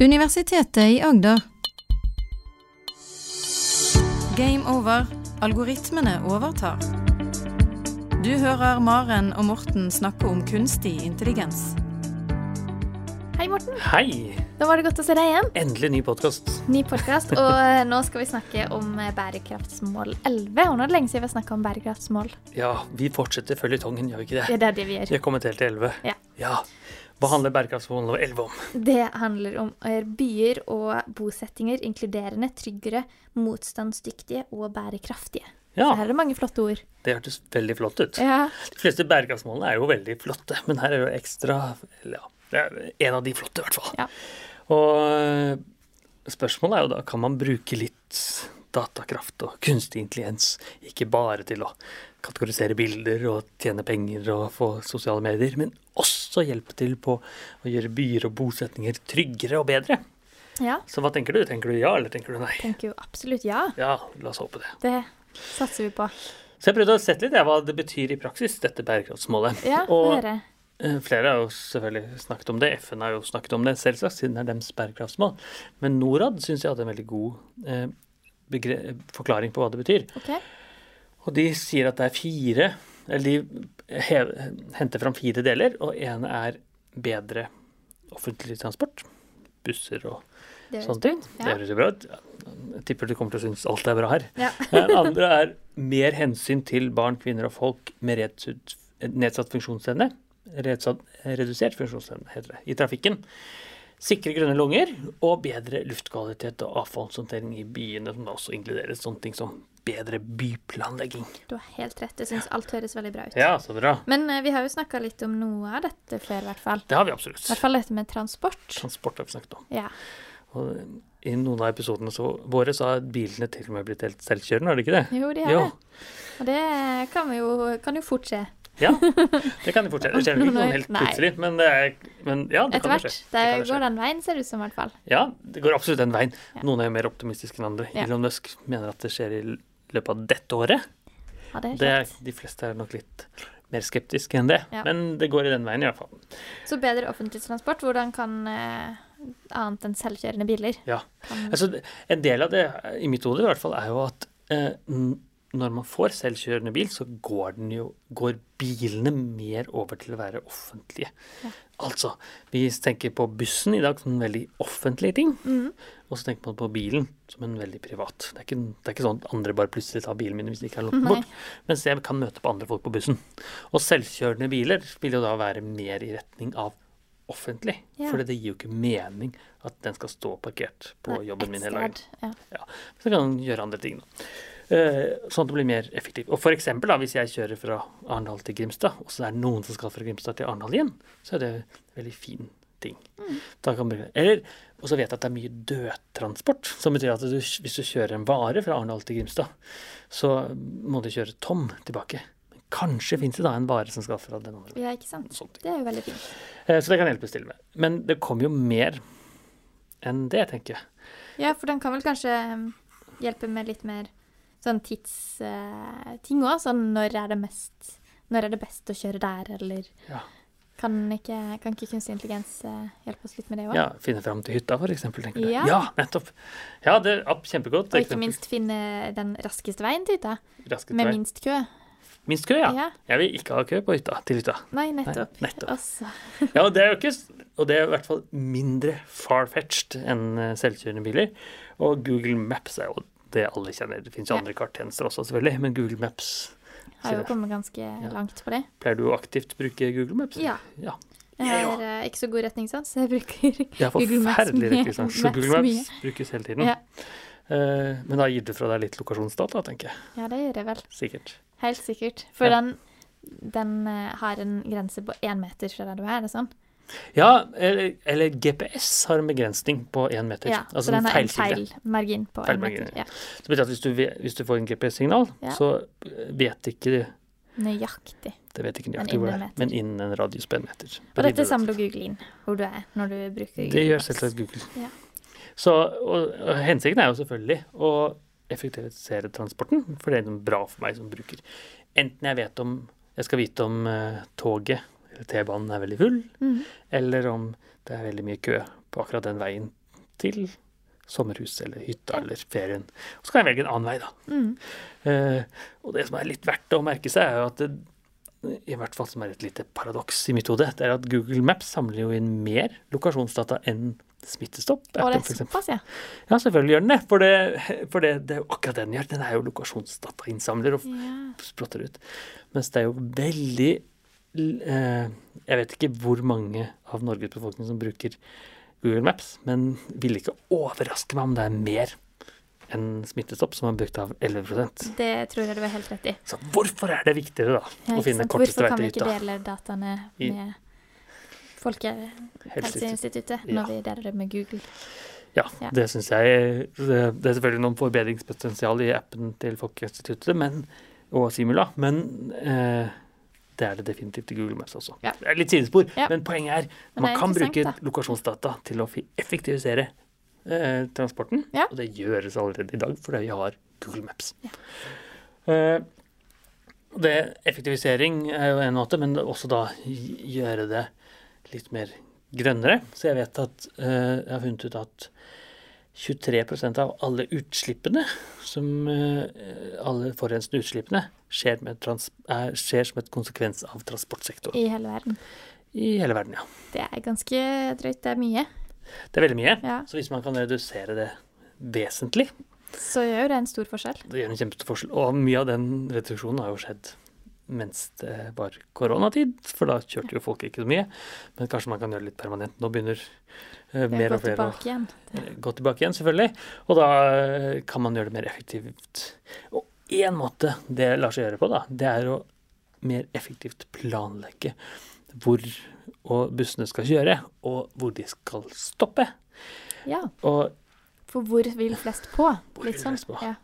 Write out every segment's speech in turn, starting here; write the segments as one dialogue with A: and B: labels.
A: Universitetet i Agder. Game over. Algoritmene overtar. Du hører Maren og Morten snakke om kunstig intelligens.
B: Hei, Morten.
C: Hei!
B: Da var det godt å se deg igjen.
C: Endelig ny podkast.
B: Ny podkast. Og eh, nå skal vi snakke om eh, bærekraftsmål 11. Og nå er det lenge siden vi har snakka om bærekraftsmål.
C: Ja, vi fortsetter føljetongen, gjør vi ikke
B: Det
C: det?
B: er det vi gjør.
C: Vi er kommet helt til 11.
B: Ja. Ja.
C: Hva handler bærekraftsmål nummer 11 om?
B: Det handler om eh, byer og bosettinger inkluderende, tryggere, motstandsdyktige og bærekraftige.
C: Ja,
B: Så her er det mange flotte ord.
C: det hørtes veldig flott ut.
B: Ja.
C: De fleste bærekraftsmålene er jo veldig flotte, men her er det jo ekstra eller Ja, det er en av de flotte, i hvert fall.
B: Ja.
C: Og øh, spørsmålet er jo da kan man bruke litt datakraft og kunstig intelligens, ikke bare til å kategorisere bilder og tjene penger og få sosiale medier, men også hjelpe til på å gjøre byer og bosetninger tryggere og bedre.
B: ja.
C: Så hva tenker du? Tenker du ja, eller tenker du nei?
B: Tenker jo absolutt ja.
C: Ja, la oss håpe det.
B: Det satser vi på.
C: Så jeg prøvde å sette litt jeg, hva det betyr i praksis, dette bærekraftsmålet.
B: Ja,
C: og eh, flere har jo selvfølgelig snakket om det. FN har jo snakket om det, selvsagt, siden det er deres bærekraftsmål. Men Norad syns jeg hadde en veldig god eh, forklaring på hva det betyr.
B: OK.
C: Og de sier at det er fire Eller de hev, henter fram fire deler, og én er bedre offentlig transport. Busser og sånne ting. Det høres jo bra ut. Jeg tipper du kommer til å synes alt er bra her.
B: Ja.
C: Den andre er mer hensyn til barn, kvinner og folk med redsatt, nedsatt funksjonsevne. Redsatt, redusert funksjonsevne, heter det, i trafikken. Sikre grønne lunger og bedre luftkvalitet og avfallshåndtering i byene, som da også inkluderer sånne ting som bedre byplanlegging.
B: Du har helt rett. Jeg syns alt høres veldig bra ut.
C: Ja, så bra.
B: Men uh, vi har jo snakka litt om noe av dette før, i hvert fall.
C: Det har vi absolutt.
B: I hvert fall dette med transport.
C: Transport har vi snakket om.
B: Ja.
C: Og I noen av episodene så, våre så har bilene til og med blitt helt selvkjørende, har de ikke det?
B: Jo, de har
C: Jo.
B: det. Og det kan, vi jo, kan jo fort skje.
C: Ja, det kan de fortsette. Det skjer ikke sånn helt plutselig, men, det men ja, det
B: Etter
C: kan jo
B: hvert.
C: skje.
B: Det
C: hvert, det
B: går den veien, ser det ut som, i hvert fall.
C: Ja, det går absolutt den veien. Noen er jo mer optimistiske enn andre.
B: Ja.
C: Elon Musk mener at det skjer i løpet av dette året.
B: Ja, det er
C: Det de fleste er nok litt mer skeptiske enn det,
B: Ja.
C: men det går i den veien i hvert fall.
B: Så bedre offentlig transport. Hvordan kan eh, annet enn selvkjørende biler
C: Ja. Altså, en del av det, i mitt hode i hvert fall, er jo at eh, når man får selvkjørende bil, så går, den jo, går bilene mer over til å være offentlige.
B: Ja.
C: Altså, vi tenker på bussen i dag som en veldig offentlig ting,
B: mm.
C: og så tenker man på bilen som en veldig privat. Det er ikke, det er ikke sånn at andre bare plutselig tar bilen min hvis de ikke har lånt den bort, mens jeg kan møte på andre folk på bussen. Og selvkjørende biler vil jo da være mer i retning av offentlig,
B: Ja.
C: for det gir jo ikke mening at den skal stå parkert på
B: Nei,
C: jobben min hele dagen.
B: Ja. Ja.
C: Så kan den gjøre andre ting, da. Eh, sånn at det blir mer effektivt. Og for eksempel da, hvis jeg kjører fra Arendal til Grimstad, og så er det noen som skal fra Grimstad til Arendal igjen, så er det en veldig fin ting.
B: Mm.
C: Eller, og så vet jeg at det er mye dødtransport, som betyr at du, hvis du kjører en vare fra Arendal til Grimstad, så må du kjøre tom tilbake. Men kanskje finnes det da en vare som skal fra den andre.
B: ja, ikke sant. Det er jo veldig fint.
C: Eh, Så det kan hjelpes til med. Men det kommer jo mer enn det, tenker jeg.
B: Ja, for den kan vel kanskje um, hjelpe med litt mer sånn tidsting òg. Sånn når er det mest Når er det best å kjøre der, eller
C: Ja.
B: kan ikke, kan ikke kunstig intelligens uh, hjelpe oss litt med det òg?
C: Ja, Finne fram til hytta, for eksempel. tenker du.
B: Ja.
C: ja, nettopp. Ja, det er kjempegodt.
B: Og ikke minst finne den raskeste veien til hytta,
C: Raskest
B: med
C: vei.
B: minst kø.
C: Minst kø, ja.
B: Ja.
C: Jeg vil ikke ha kø på hytta, til hytta.
B: Nei, nettopp.
C: Nei, nettopp. Ja, og det er jo ikke Og det er i hvert fall mindre far-fetched enn eh, selvkjørende biler. Og Google Maps er jo det alle kjenner. Det finnes jo
B: Ja.
C: andre karttjenester også, selvfølgelig, men Google Maps
B: har jo kommet ganske langt på det.
C: Pleier du å aktivt bruke Google Maps?
B: Ja.
C: ja.
B: Jeg har uh, ikke så god retningssans, så jeg bruker
C: Jeg
B: Google Maps
C: forferdelig
B: mye.
C: retningssans, så
B: Maps
C: Google
B: mye.
C: Maps brukes hele tiden.
B: Ja.
C: Eh, men da gir du fra deg litt lokasjonsdata, tenker jeg.
B: Ja, det gjør jeg vel.
C: Sikkert.
B: Helt sikkert. For
C: Ja.
B: den, den uh, har en grense på én meter fra der du er, er det sånn?
C: Ja, eller, eller GPS har en begrensning på én meter.
B: Ja,
C: altså
B: så den har en feilmargin på én meter. Ja.
C: Det betyr at hvis du, hvis du får en GPS-signal,
B: Ja.
C: så vet ikke
B: Nøyaktig.
C: Det vet ikke nøyaktig hvor det er, men innen en radius på en meter.
B: Og dette samler Google inn hvor du er når du bruker
C: Det gjør selvsagt Google.
B: Ja.
C: Så og, og hensikten er jo selvfølgelig å effektivisere transporten, for det er noe bra for meg som bruker. Enten jeg vet om jeg skal vite om uh, toget T-banen er veldig full,
B: mm.
C: eller om det er veldig mye kø på akkurat den veien til sommerhuset eller hytta eller ferien. Og så kan jeg velge en annen vei, da.
B: Mm.
C: Eh, og det som er litt verdt å merke seg, er jo at det, i hvert fall som er et lite paradoks i mitt hode, det er at Google Maps samler jo inn mer lokasjonsdata enn Smittestopp.
B: Og det er såpass, ja.
C: Ja, selvfølgelig gjør den det. For, det, for det, det er jo akkurat det den gjør. Den er jo lokasjonsdatainnsamler og
B: ja.
C: sprotter ut. Mens det er jo veldig Jeg vet ikke hvor mange av Norges befolkning som bruker Google Maps, men vil ikke overraske meg om det er mer enn Smittestopp, som er brukt av 11%
B: Det tror jeg du er helt rett i.
C: Så hvorfor er det viktigere, da,
B: Ja,
C: å finne korteste
B: Hvorfor kan vi ikke dele dataene med Folkehelseinstituttet
C: Ja.
B: når vi deler det med Google?
C: Ja,
B: Ja.
C: det syns jeg det, det er selvfølgelig noen forbedringspotensial i appen til Folkehelseinstituttet men- og Simula, men eh, det er det definitivt i Google Maps også.
B: Ja.
C: Det er litt sidespor,
B: Ja.
C: men poenget er
B: Men
C: man
B: er
C: kan bruke
B: da.
C: lokasjonsdata til å effektivisere eh, transporten,
B: Ja.
C: og det gjøres allerede i dag fordi vi har Google Maps. Eh, det, effektivisering er jo en måte, men også da gjøre det litt mer grønnere. Så jeg vet at eh, jeg har funnet ut at 23% av alle utslippene, som eh, alle forurensende utslippene, skjer, med trans er, skjer som et konsekvens av transportsektoren.
B: I hele verden.
C: I hele verden, ja.
B: Det er ganske drøyt. Det er mye.
C: Det er veldig mye.
B: Ja.
C: Så hvis man kan redusere det vesentlig,
B: Så gjør det en stor forskjell.
C: det gjør en kjempestor forskjell. Og mye av den reduksjonen har jo skjedd mens det var koronatid, for da kjørte jo folk ikke så mye. Men kanskje man kan gjøre det litt permanent. Nå begynner mer og flere Gå
B: tilbake igjen.
C: eh, gå tilbake igjen, selvfølgelig. Og da eh, kan man gjøre det mer effektivt. Og én måte det lar seg gjøre på, da, det er å mer effektivt planlegge hvor og bussene skal kjøre, og hvor de skal stoppe.
B: Ja,
C: Og
B: for hvor vil flest på?
C: Hvor
B: Litt
C: vil
B: sånn.
C: flest på?
B: Ja.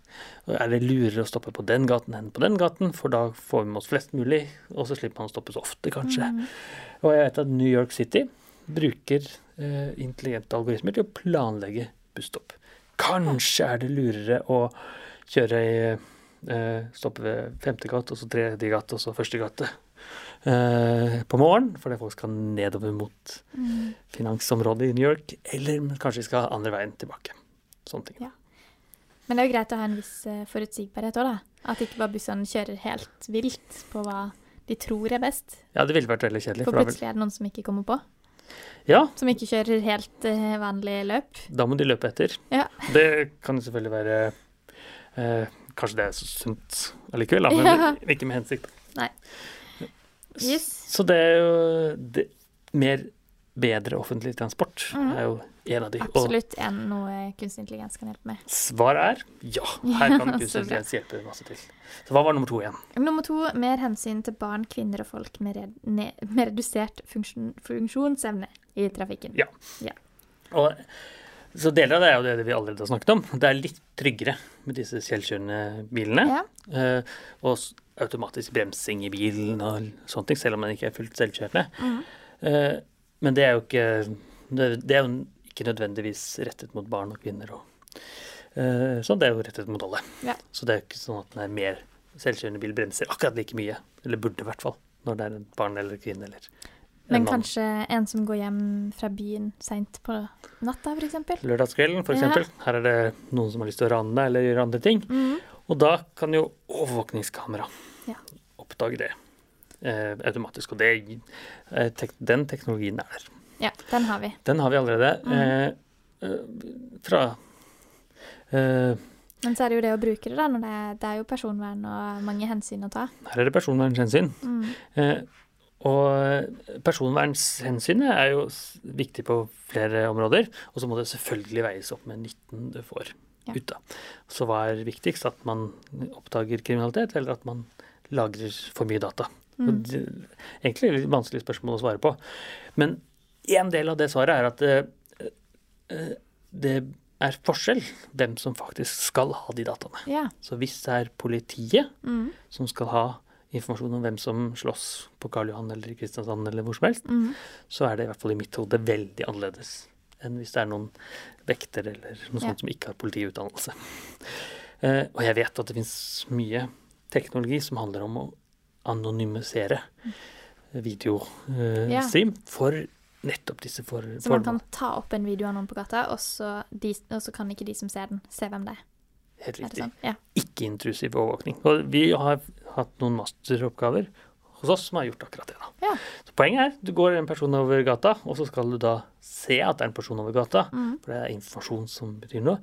C: Er det lurere å stoppe på den gaten enn på den gaten, for da får vi med oss flest mulig, og så slipper man å stoppe så ofte, kanskje.
B: Mm.
C: Og jeg vet at New York City bruker eh, intelligente algoritmer til å planlegge busstopp. Kanskje er det lurere å kjøre i eh, Stoppe ved femte gate, og så tredje gate, og så første gate eh, på morgenen, fordi folk skal nedover mot
B: mm.
C: finansområdet i New York, eller kanskje de skal andre veien tilbake. Sånne ting.
B: Men det er jo greit å ha en viss eh, forutsigbarhet òg, da. At ikke bare bussene kjører helt vilt på hva de tror er best.
C: Ja, det ville vært veldig kjedelig.
B: For
C: For
B: plutselig er det noen som ikke kommer på.
C: Ja,
B: Som ikke kjører helt uh, vanlig løp.
C: da må de løpe etter.
B: Ja.
C: Det kan selvfølgelig være uh, Kanskje det er så sunt allikevel, men
B: Ja.
C: ikke med hensikt.
B: Nei. Yes.
C: Så det er jo det, mer bedre offentlig transport
B: Mm.
C: er jo en av de. Og
B: Absolutt en noe kunstig intelligens kan hjelpe med.
C: svaret er ja. Her kan kunstig intelligens hjelpe masse til. Så hva var nummer to igjen?
B: Nummer to mer hensyn til barn, kvinner og folk med, red, ne, med redusert funksjon, funksjonsevne i trafikken.
C: Ja. Og, så deler av det er jo det vi allerede har snakket om. Det er litt tryggere med disse selvkjørende bilene.
B: Ja.
C: Eh, og automatisk bremsing i bilen og sånne ting, selv om den ikke er fullt selvkjørende.
B: Mhm.
C: Men det er jo ikke det, er jo ikke nødvendigvis rettet mot barn og kvinner. Og, uh, sånn, det er jo rettet mot alle.
B: Ja.
C: Så det er jo ikke sånn at den er mer selvkjørende bil bremser akkurat like mye. Eller burde i hvert fall. Når det er et barn eller kvinne eller en
B: Men
C: mann.
B: kanskje en som går hjem fra byen seint på natta, f.eks.
C: Lørdagskvelden, for
B: Ja.
C: Her er det noen som har lyst til å rane deg eller gjøre andre ting.
B: Mm.
C: Og da kan jo overvåkningskamera
B: Ja.
C: oppdage det eh, automatisk. Og det, eh, tek, den teknologien er der.
B: Ja, den har vi.
C: Den har vi allerede.
B: Mm.
C: Eh, fra eh,
B: Men så er det jo det å bruke det, da. Når det, er, det er jo personvern og mange hensyn å ta.
C: Her er det personvernhensyn.
B: Mm.
C: Eh, og personvernhensynet er jo viktig på flere områder. Og så må det selvfølgelig veies opp med nytten du får
B: Ja.
C: ut av. Så hva er viktigst? At man oppdager kriminalitet, eller at man lagrer for mye data?
B: Mm.
C: det- Egentlig litt vanskelig spørsmål å svare på. Men en del av det svaret er at eh, eh, det er forskjell hvem som faktisk skal ha de dataene.
B: Ja.
C: Så hvis det er politiet
B: Mm.
C: som skal ha informasjon om hvem som slåss på Karl Johan eller i Kristiansand eller hvor som helst,
B: Mm.
C: så er det i hvert fall i mitt hode veldig annerledes enn hvis det er noen vekter eller noe
B: Ja.
C: sånt som ikke har politiutdannelse. Uh, og jeg vet at det finnes mye teknologi som handler om å anonymisere
B: Ja.
C: videostream for nettopp disse for,
B: Så man kan ta opp en video av noen på gata, og så, de, og så kan ikke de som ser den, se hvem det er.
C: Helt riktig.
B: sånn? Ja.
C: Ikke-intrusiv overvåkning. Og vi har hatt noen masteroppgaver hos oss som har gjort akkurat det. da.
B: Ja.
C: Så Poenget er du går en person over gata, og så skal du da se at det er en person over gata.
B: Mm.
C: For det er informasjon som betyr noe.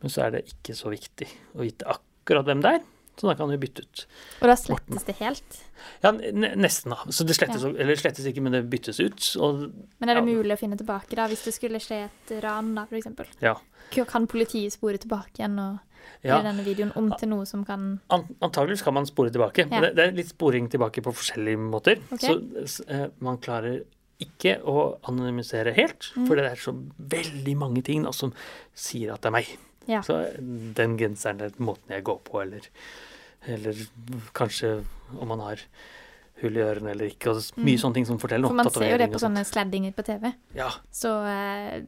C: Men så er det ikke så viktig å vite akkurat hvem det er. Så da kan vi bytte ut.
B: Og da slettes det helt.
C: Ja, nesten, da. Så det slettes, eller slettes ikke, men det byttes ut. Og
B: Men er det
C: Ja.
B: mulig å finne tilbake, da, hvis det skulle skje et ran, da, eksempel?
C: Ja.
B: Kan politiet spore tilbake igjen og
C: ja,
B: denne videoen om til noe som kan
C: Antakeligvis kan man spore tilbake.
B: Ja.
C: det, det er litt sporing tilbake på forskjellige måter.
B: Okay.
C: Så eh, man klarer ikke å anonymisere helt,
B: Mm.
C: for det er så veldig mange ting da, som sier at det er meg.
B: Ja.
C: Så den genseren er måten jeg går på, eller, eller kanskje om man har hull i ørene eller ikke. Og mye
B: Mm.
C: sånne ting som forteller noe.
B: For man ser jo det på sånne sladdinger på TV.
C: Ja,
B: Så, eh,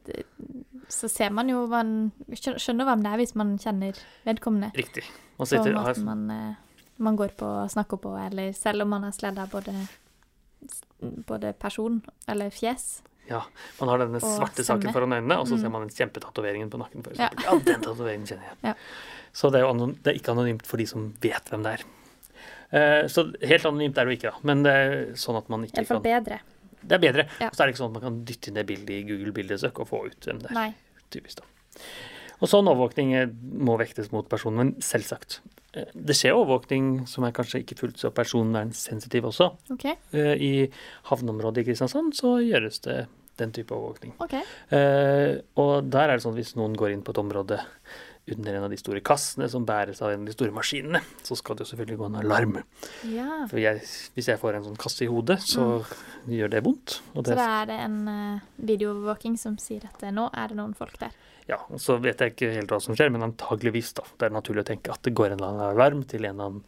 B: så ser man jo hva man Skjønner hvem det er hvis man kjenner vedkommende.
C: riktig. Man sitter, på
B: måten man, eh, man går på og snakker på, eller selv om man har sladda både, både person eller fjes.
C: Ja, man har denne svarte
B: stemme.
C: saken foran øynene, og så
B: Mm.
C: ser man den kjempetatoveringen på nakken. For
B: Ja.
C: ja, den tatoveringen kjenner jeg.
B: Ja.
C: Så det er, jo anon det er ikke anonymt for de som vet hvem det er. Eh, så helt anonymt er det jo ikke, da. Men det er sånn at man ikke
B: Iallfall
C: kan
B: bedre.
C: Det er bedre.
B: Ja.
C: Og så er det ikke sånn at man kan dytte inn det bildet i Google bildesøk og få ut hvem det er.
B: Nei.
C: Typisk, da. Og sånn overvåkning eh, må vektes mot personen, men selvsagt. Det skjer overvåkning som er kanskje ikke fullt så personvernsensitiv også.
B: Okay.
C: Eh, I havneområdet i Kristiansand så gjøres det den type overvåkning.
B: ok.
C: Eh, og der er det sånn at hvis noen går inn på et område under en av de store kassene som bæres av en av de store maskinene, så skal det jo selvfølgelig gå en alarm.
B: Ja.
C: For jeg, hvis jeg får en sånn kasse i hodet, så gjør det vondt. Og
B: Så da er det en uh, videoovervåking som sier at eh, nå er det noen folk der.
C: ja, og så vet jeg ikke helt hva som skjer, men antageligvis da. Det er naturlig å tenke at det går en eller annen alarm til en eller annen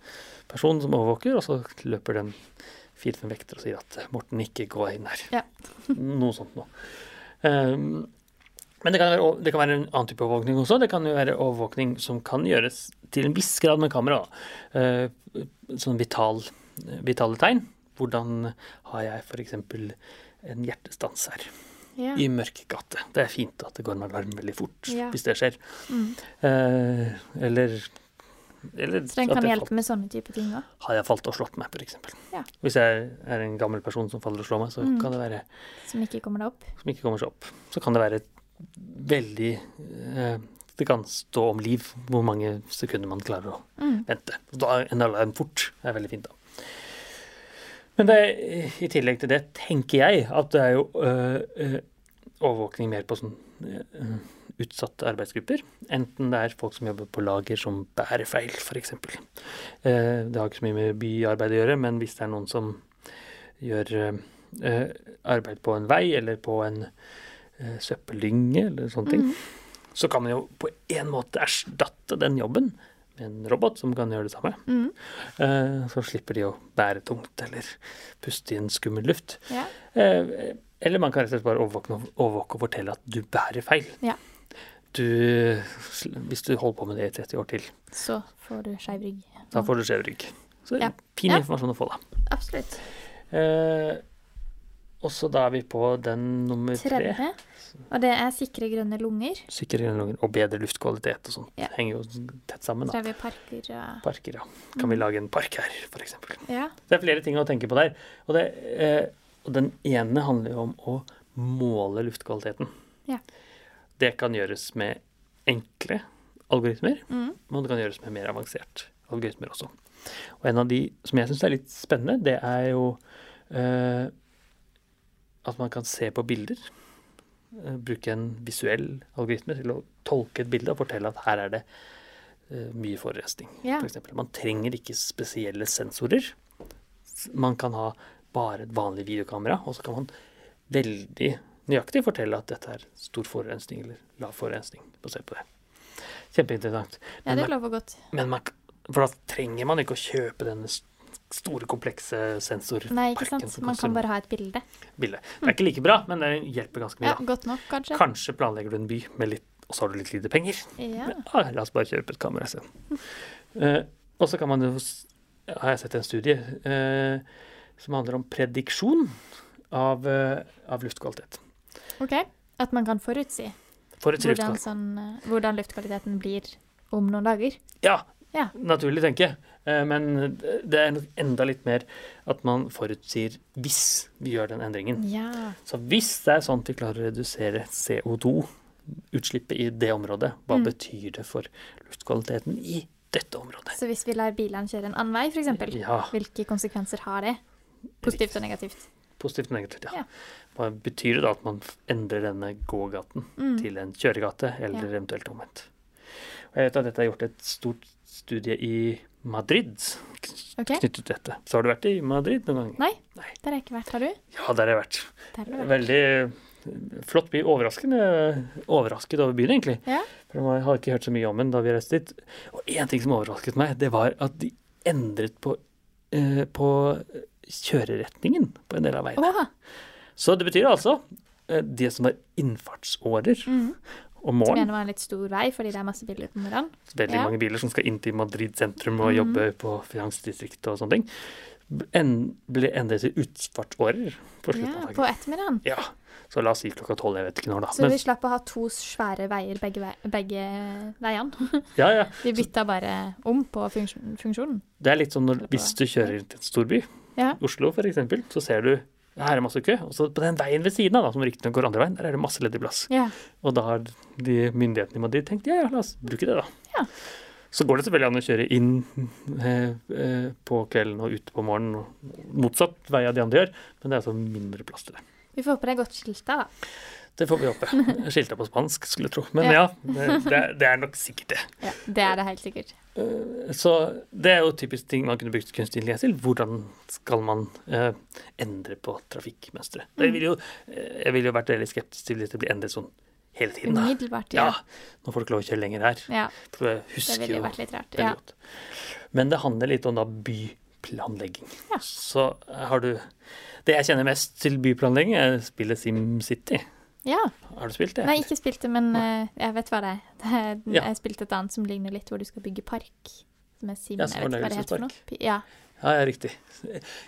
C: person som overvåker, og så løper den fire-fem vekter og sier at Morten, ikke gå inn her.
B: Ja.
C: Noe sånt noe. Um, men det kan, være, det kan være en annen type overvåkning også. Det kan jo være overvåkning som kan gjøres til en viss grad med kamera. Eh, sånn vital, vitale tegn. Hvordan har jeg f.eks. en hjertestans her
B: Ja.
C: i mørk gate? Det er fint at det går med alarm veldig fort
B: Ja.
C: hvis det skjer.
B: Mm.
C: Eh, eller, eller
B: Så den kan hjelpe med sånne type ting òg.
C: har jeg falt og slått meg, f.eks.
B: Ja.
C: Hvis jeg er en gammel person som faller og slår meg, så
B: Mm.
C: kan det være
B: Som ikke kommer deg opp.
C: som ikke kommer seg opp. Så kan det være veldig eh, Det kan stå om liv hvor mange sekunder man klarer å
B: Mm.
C: vente. Da er en alarm fort er veldig fint, da. Men det, i tillegg til det tenker jeg at det er jo øh, overvåkning mer på sånn øh, utsatte arbeidsgrupper. Enten det er folk som jobber på lager som bærer feil, f.eks. Eh, det har ikke så mye med byarbeid å gjøre, men hvis det er noen som gjør øh, arbeid på en vei eller på en søppeldynge eller sånne ting,
B: Mm.
C: så kan man jo på en måte erstatte den jobben med en robot som kan gjøre det samme.
B: Mm.
C: Eh, Så slipper de å bære tungt eller puste i en skummel luft.
B: Ja.
C: Eh, Eller man kan rett og slett bare overvåke, overvåke og fortelle at du bærer feil.
B: Ja.
C: Du, hvis du holder på med det i 30 år til,
B: Så får du skeiv rygg.
C: da får du skjev rygg. Så
B: Ja.
C: fin
B: Ja.
C: informasjon å få, da.
B: Absolutt.
C: Eh, og så da er vi på den nummer tre.
B: Tredje. Og det er sikre grønne lunger.
C: Sikre grønne lunger og bedre luftkvalitet og sånn.
B: Ja.
C: Henger jo tett sammen,
B: Så
C: da.
B: er vi parker og
C: Parker, ja. Kan vi lage en park her, f.eks.?
B: Ja.
C: Det er flere ting å tenke på der. Og, det, eh, og den ene handler jo om å måle luftkvaliteten.
B: Ja.
C: Det kan gjøres med enkle algoritmer,
B: Mm.
C: men det kan gjøres med mer avansert algoritmer også. Og en av de som jeg syns er litt spennende, det er jo eh, at man kan se på bilder. Eh, bruke en visuell algoritme til å tolke et bilde og fortelle at her er det eh, mye forurensning.
B: Ja.
C: For. Man trenger ikke spesielle sensorer. Man kan ha bare et vanlig videokamera, og så kan man veldig nøyaktig fortelle at dette er stor forurensning eller lav forurensning basert på det. Kjempeinteressant.
B: ja,
C: Men
B: det
C: man-
B: lover godt.
C: Men man, for da trenger man ikke å kjøpe denne store, komplekse sensorparken.
B: Nei, ikke sant. Man kan bare ha et bilde.
C: bilde. Det er ikke like bra, men det hjelper ganske mye.
B: Ja,
C: da.
B: Godt nok, kanskje.
C: Kanskje planlegger du en by med litt og så har du litt lite penger.
B: Ja.
C: Men, ah, la oss bare kjøpe et kamera isteden. uh, og så kan man jo har jeg sett en studie uh, som handler om prediksjon av, uh, av luftkvalitet.
B: OK. At man kan forutsi
C: Forutsi
B: hvordan,
C: luftkvalitet.
B: sånn, eh, hvordan luftkvaliteten blir om noen dager.
C: Ja,
B: Ja.
C: naturlig, tenker jeg. Eh, Men det er enda litt mer at man forutsier hvis vi gjør den endringen.
B: Ja.
C: Så hvis det er sånn at vi klarer å redusere CO2-utslippet i det området, hva
B: Mm.
C: betyr det for luftkvaliteten i dette området?
B: Så hvis vi lar bilene kjøre en annen vei, f.eks.,
C: Ja,
B: hvilke konsekvenser har det? Positivt og negativt.
C: positivt og negativt, ja.
B: Ja.
C: Hva betyr det da at man endrer denne gågaten
B: Mm.
C: til en kjøregate, eller eventuelt omvendt? Og jeg vet at dette er gjort et stort studie i Madrid
B: okay.
C: knyttet til dette. Så har du vært i Madrid noen ganger?
B: Nei,
C: Nei.
B: der har jeg ikke vært. Har du?
C: Ja, der har jeg vært.
B: Har vært.
C: Veldig eh, flott by. Overraskende overrasket over byen, egentlig.
B: Ja.
C: For jeg har ikke hørt så mye om den da vi reiste dit. Og én ting som overrasket meg, det var at de endret på, eh, på kjøreretningen på en del av veiene. Så det betyr altså eh, det som var innfartsårer
B: mm.
C: Om
B: Som gjerne var en litt stor vei fordi det er masse biler på morgenen.
C: Veldig
B: Ja.
C: mange biler som skal inn til Madrid sentrum og
B: Mhm.
C: jobbe på finansdistriktet og sånne ting. En, ble endret til utfartsårer på slutten
B: Ja,
C: av
B: på
C: dagen.
B: ettermiddagen.
C: Ja, så la oss si klokka tolv, jeg vet ikke når da.
B: Så
C: Men,
B: vi slapp å ha to svære veier begge, vei begge veiene.
C: ja, ja.
B: Vi bytta bare om på funksjonen.
C: Det er litt sånn når, hvis du kjører inn til en storby,
B: Ja.
C: Oslo eksempel, så ser du her er masse kø, og så på den veien ved siden av, da, som riktignok går andre veien, der er det masse ledig plass.
B: Yeah.
C: Og da har de myndighetene i Madrid tenkt ja, ja, la oss bruke det, da.
B: Yeah.
C: Så går det selvfølgelig an å kjøre inn eh, eh, på kvelden og ut på morgenen, og motsatt vei av de andre gjør, men det er altså mindre plass til det.
B: Vi får håpe det er godt skilta, da.
C: Det får vi håpe. Skilta på spansk, skulle jeg tro. Men ja,
B: Ja.
C: det, det, er, nok sikkert det.
B: Ja, det er det helt sikkert.
C: Eh, Så det er jo typisk ting man kunne brukt kunstig intelligens til. Hvordan skal man uh, endre på trafikkmønsteret? Jeg ville jo, eh, jeg ville jo vært veldig skeptisk til hvis det blir endret sånn hele tiden.
B: Umiddelbart,
C: Ja,
B: ja.
C: nå får du ikke lov å kjøre lenger her.
B: ja.
C: For jeg
B: Det
C: husker
B: ville
C: jo
B: jo vært litt rart. Ja.
C: godt. Men det handler litt om da byplanlegging.
B: Ja.
C: Så har du Det jeg kjenner mest til byplanlegging, er spillet SimCity.
B: Ja.
C: Har du spilt det?
B: Nei, ikke spilt det, men uh, jeg vet hva det er. Det er.
C: Ja.
B: Jeg spilte et annet som ligner litt, hvor du skal bygge park. Som er Sim,
C: Ja,
B: jeg vet ikke hva det heter for noe. Ja,
C: Ja, ja, riktig.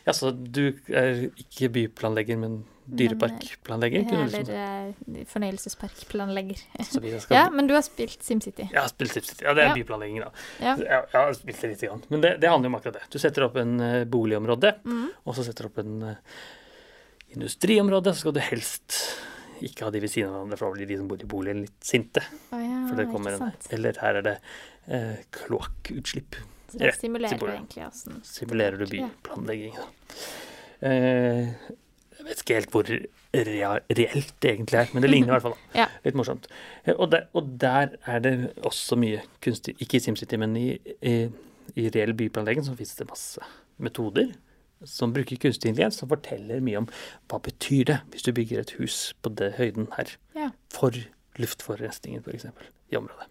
C: Ja, så du er ikke byplanlegger, men dyreparkplanlegger,
B: eller
C: liksom
B: eh, fornøyelsesparkplanlegger.
C: Så vidt jeg skal
B: Ja, men du har spilt SimCity.
C: Har spilt SimCity. Ja, det er
B: Ja.
C: byplanlegging, da.
B: Ja.
C: Jeg, jeg har spilt det lite grann. Men det, det handler jo om akkurat det. Du setter opp en eh, boligområde,
B: Mm.
C: og så setter du opp en eh, industriområde. Så skal du helst ikke ha de ved siden av hverandre, for da blir de som bor i boligen litt sinte.
B: Oh, ja,
C: For det kommer en, eller her er det eh, kloakkutslipp.
B: Så det simulerer
C: bordet.
B: egentlig åssen
C: Simulerer du byplanlegging, da. Eh, jeg vet ikke helt hvor reelt det egentlig er, men det ligner i hvert fall.
B: Ja.
C: Litt morsomt. Eh, Og der, og der er det også mye kunstig Ikke i SimCity, men i, i, i reell byplanlegging så finnes det masse metoder som bruker kunstig intelligens, som forteller mye om hva betyr det hvis du bygger et hus på det høyden her.
B: Ja.
C: For luftforurensningen, f.eks., i området.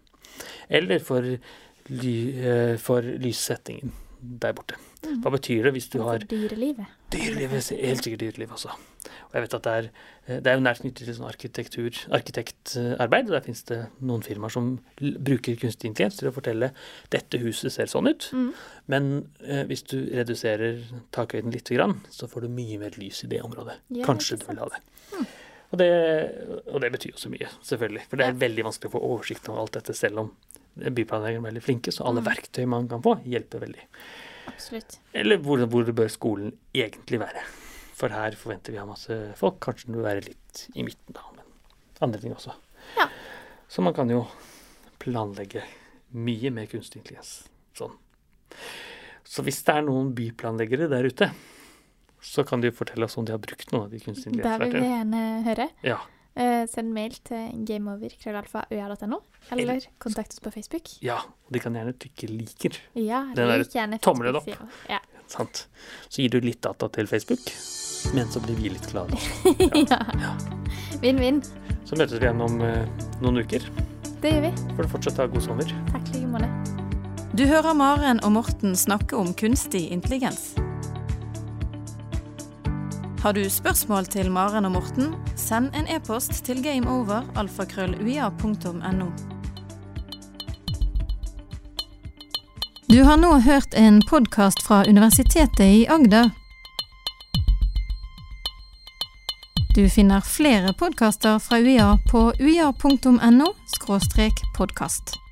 C: Eller for, ly, eh, for lyssettingen der borte.
B: Mm.
C: Hva betyr det hvis du har
B: dyrelivet.
C: Dyrelivet, helt sikkert dyreliv også. Og jeg vet at det er, eh, det er jo nært knyttet til sånn arkitektur, arkitektarbeid. og Der finnes det noen firmaer som bruker kunstig intelligens til å fortelle dette huset ser sånn ut,
B: Mm.
C: men eh, hvis du reduserer takhøyden litt, grann, så får du mye mer lys i det området.
B: Ja,
C: Kanskje du vil ha
B: det.
C: det. Og det. Og det betyr jo så mye, selvfølgelig. For det er veldig vanskelig å få oversikt over alt dette, selv om byplanleggerne er veldig flinke. Så alle
B: Mm.
C: verktøy man kan få, hjelper veldig.
B: Absolutt.
C: Eller hvor, hvor bør skolen egentlig være? For her forventer vi å ha masse folk. Kanskje den bør være litt i midten, da. Men andre ting også.
B: Ja.
C: Så man kan jo planlegge mye med kunstig intelligens. Sånn. Så hvis det er noen byplanleggere der ute, så kan de fortelle oss om de har brukt noen av de kunstig
B: Det vil vi gjerne høre.
C: Ja.
B: Eh, send mail til gameover.krøllalfa.øa.no, eller kontakt oss på Facebook.
C: ja. Og de kan gjerne trykke 'liker'.
B: Ja,
C: Den
B: lik gjerne
C: tommelen opp.
B: Ja.
C: Sant? Så gir du litt data til Facebook, men så blir vi litt glade.
B: ja. Vinn-vinn.
C: Så møtes vi igjen om eh, noen uker.
B: Det gjør vi.
C: Får du fortsatt ha god sommer.
B: Takk i like måte.
A: Du hører Maren og Morten snakke om kunstig intelligens. Har du spørsmål til Maren og Morten, send en e-post til gameover.alfakrølluia.no. Du har nå hørt en podkast fra Universitetet i Agder. Du finner flere podkaster fra UiA på uia.no podkast.